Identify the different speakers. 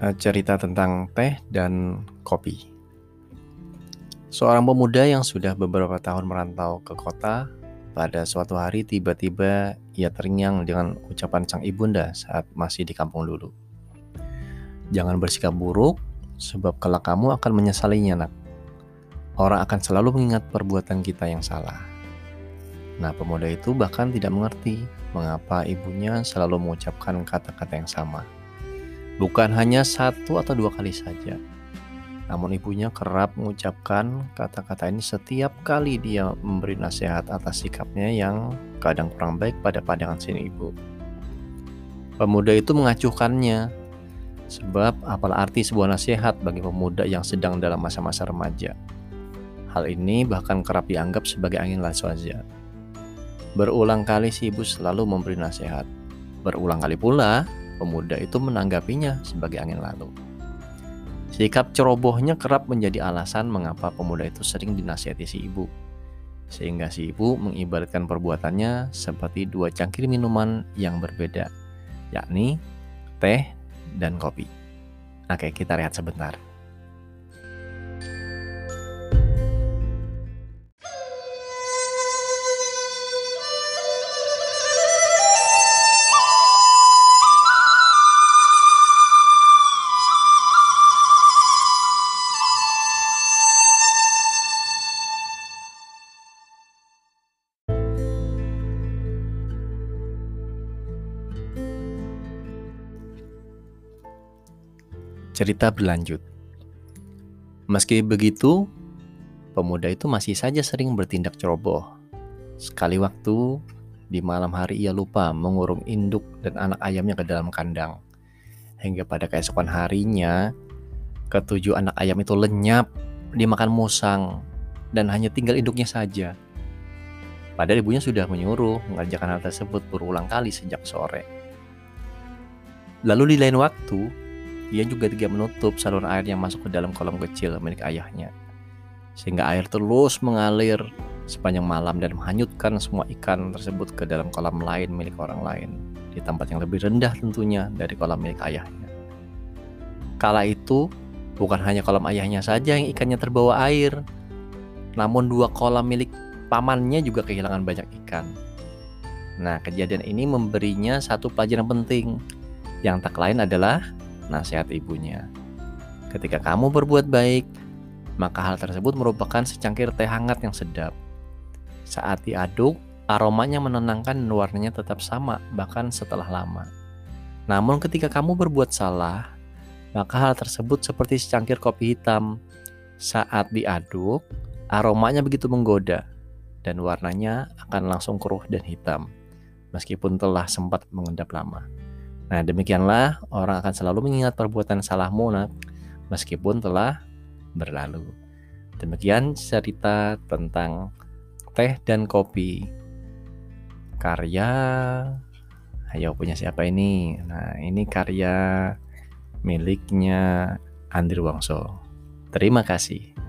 Speaker 1: uh, cerita tentang teh dan kopi. Seorang pemuda yang sudah beberapa tahun merantau ke kota, pada suatu hari tiba-tiba ia terngiang dengan ucapan sang ibunda saat masih di kampung dulu. Jangan bersikap buruk, sebab kelak kamu akan menyesalinya, nak. Orang akan selalu mengingat perbuatan kita yang salah. Nah, pemuda itu bahkan tidak mengerti mengapa ibunya selalu mengucapkan kata-kata yang sama. Bukan hanya satu atau dua kali saja, namun ibunya kerap mengucapkan kata-kata ini setiap kali dia memberi nasihat atas sikapnya yang kadang kurang baik pada pandangan sini ibu. Pemuda itu mengacuhkannya, sebab apalah arti sebuah nasihat bagi pemuda yang sedang dalam masa-masa remaja. Hal ini bahkan kerap dianggap sebagai angin lalu saja. Berulang kali si ibu selalu memberi nasihat. Berulang kali pula, pemuda itu menanggapinya sebagai angin lalu. Sikap cerobohnya kerap menjadi alasan mengapa pemuda itu sering dinasihati si ibu. Sehingga si ibu mengibaratkan perbuatannya seperti dua cangkir minuman yang berbeda, yakni teh dan kopi. Oke, kita lihat sebentar. Cerita berlanjut. Meski begitu, pemuda itu masih saja sering bertindak ceroboh. Sekali waktu, di malam hari ia lupa mengurung induk dan anak ayamnya ke dalam kandang. Hingga pada keesokan harinya, ketujuh anak ayam itu lenyap dimakan musang dan hanya tinggal induknya saja. Padahal ibunya sudah menyuruh mengerjakan hal tersebut berulang kali sejak sore. Lalu di lain waktu, ia juga tidak menutup saluran air yang masuk ke dalam kolam kecil milik ayahnya. Sehingga air terus mengalir sepanjang malam dan menghanyutkan semua ikan tersebut ke dalam kolam lain milik orang lain di tempat yang lebih rendah tentunya dari kolam milik ayahnya. Kala itu, bukan hanya kolam ayahnya saja yang ikannya terbawa air, namun dua kolam milik pamannya juga kehilangan banyak ikan. Nah, kejadian ini memberinya satu pelajaran penting, yang tak lain adalah nasihat ibunya. Ketika kamu berbuat baik, maka hal tersebut merupakan secangkir teh hangat yang sedap. Saat diaduk, aromanya menenangkan dan warnanya tetap sama, bahkan setelah lama. Namun ketika kamu berbuat salah, maka hal tersebut seperti secangkir kopi hitam. Saat diaduk, aromanya begitu menggoda dan warnanya akan langsung keruh dan hitam, meskipun telah sempat mengendap lama. Nah, demikianlah orang akan selalu mengingat perbuatan salahmu nak, meskipun telah berlalu. Demikian cerita tentang teh dan kopi. Karya ayo punya siapa ini? Nah, ini karya miliknya Andri Wongso. Terima kasih.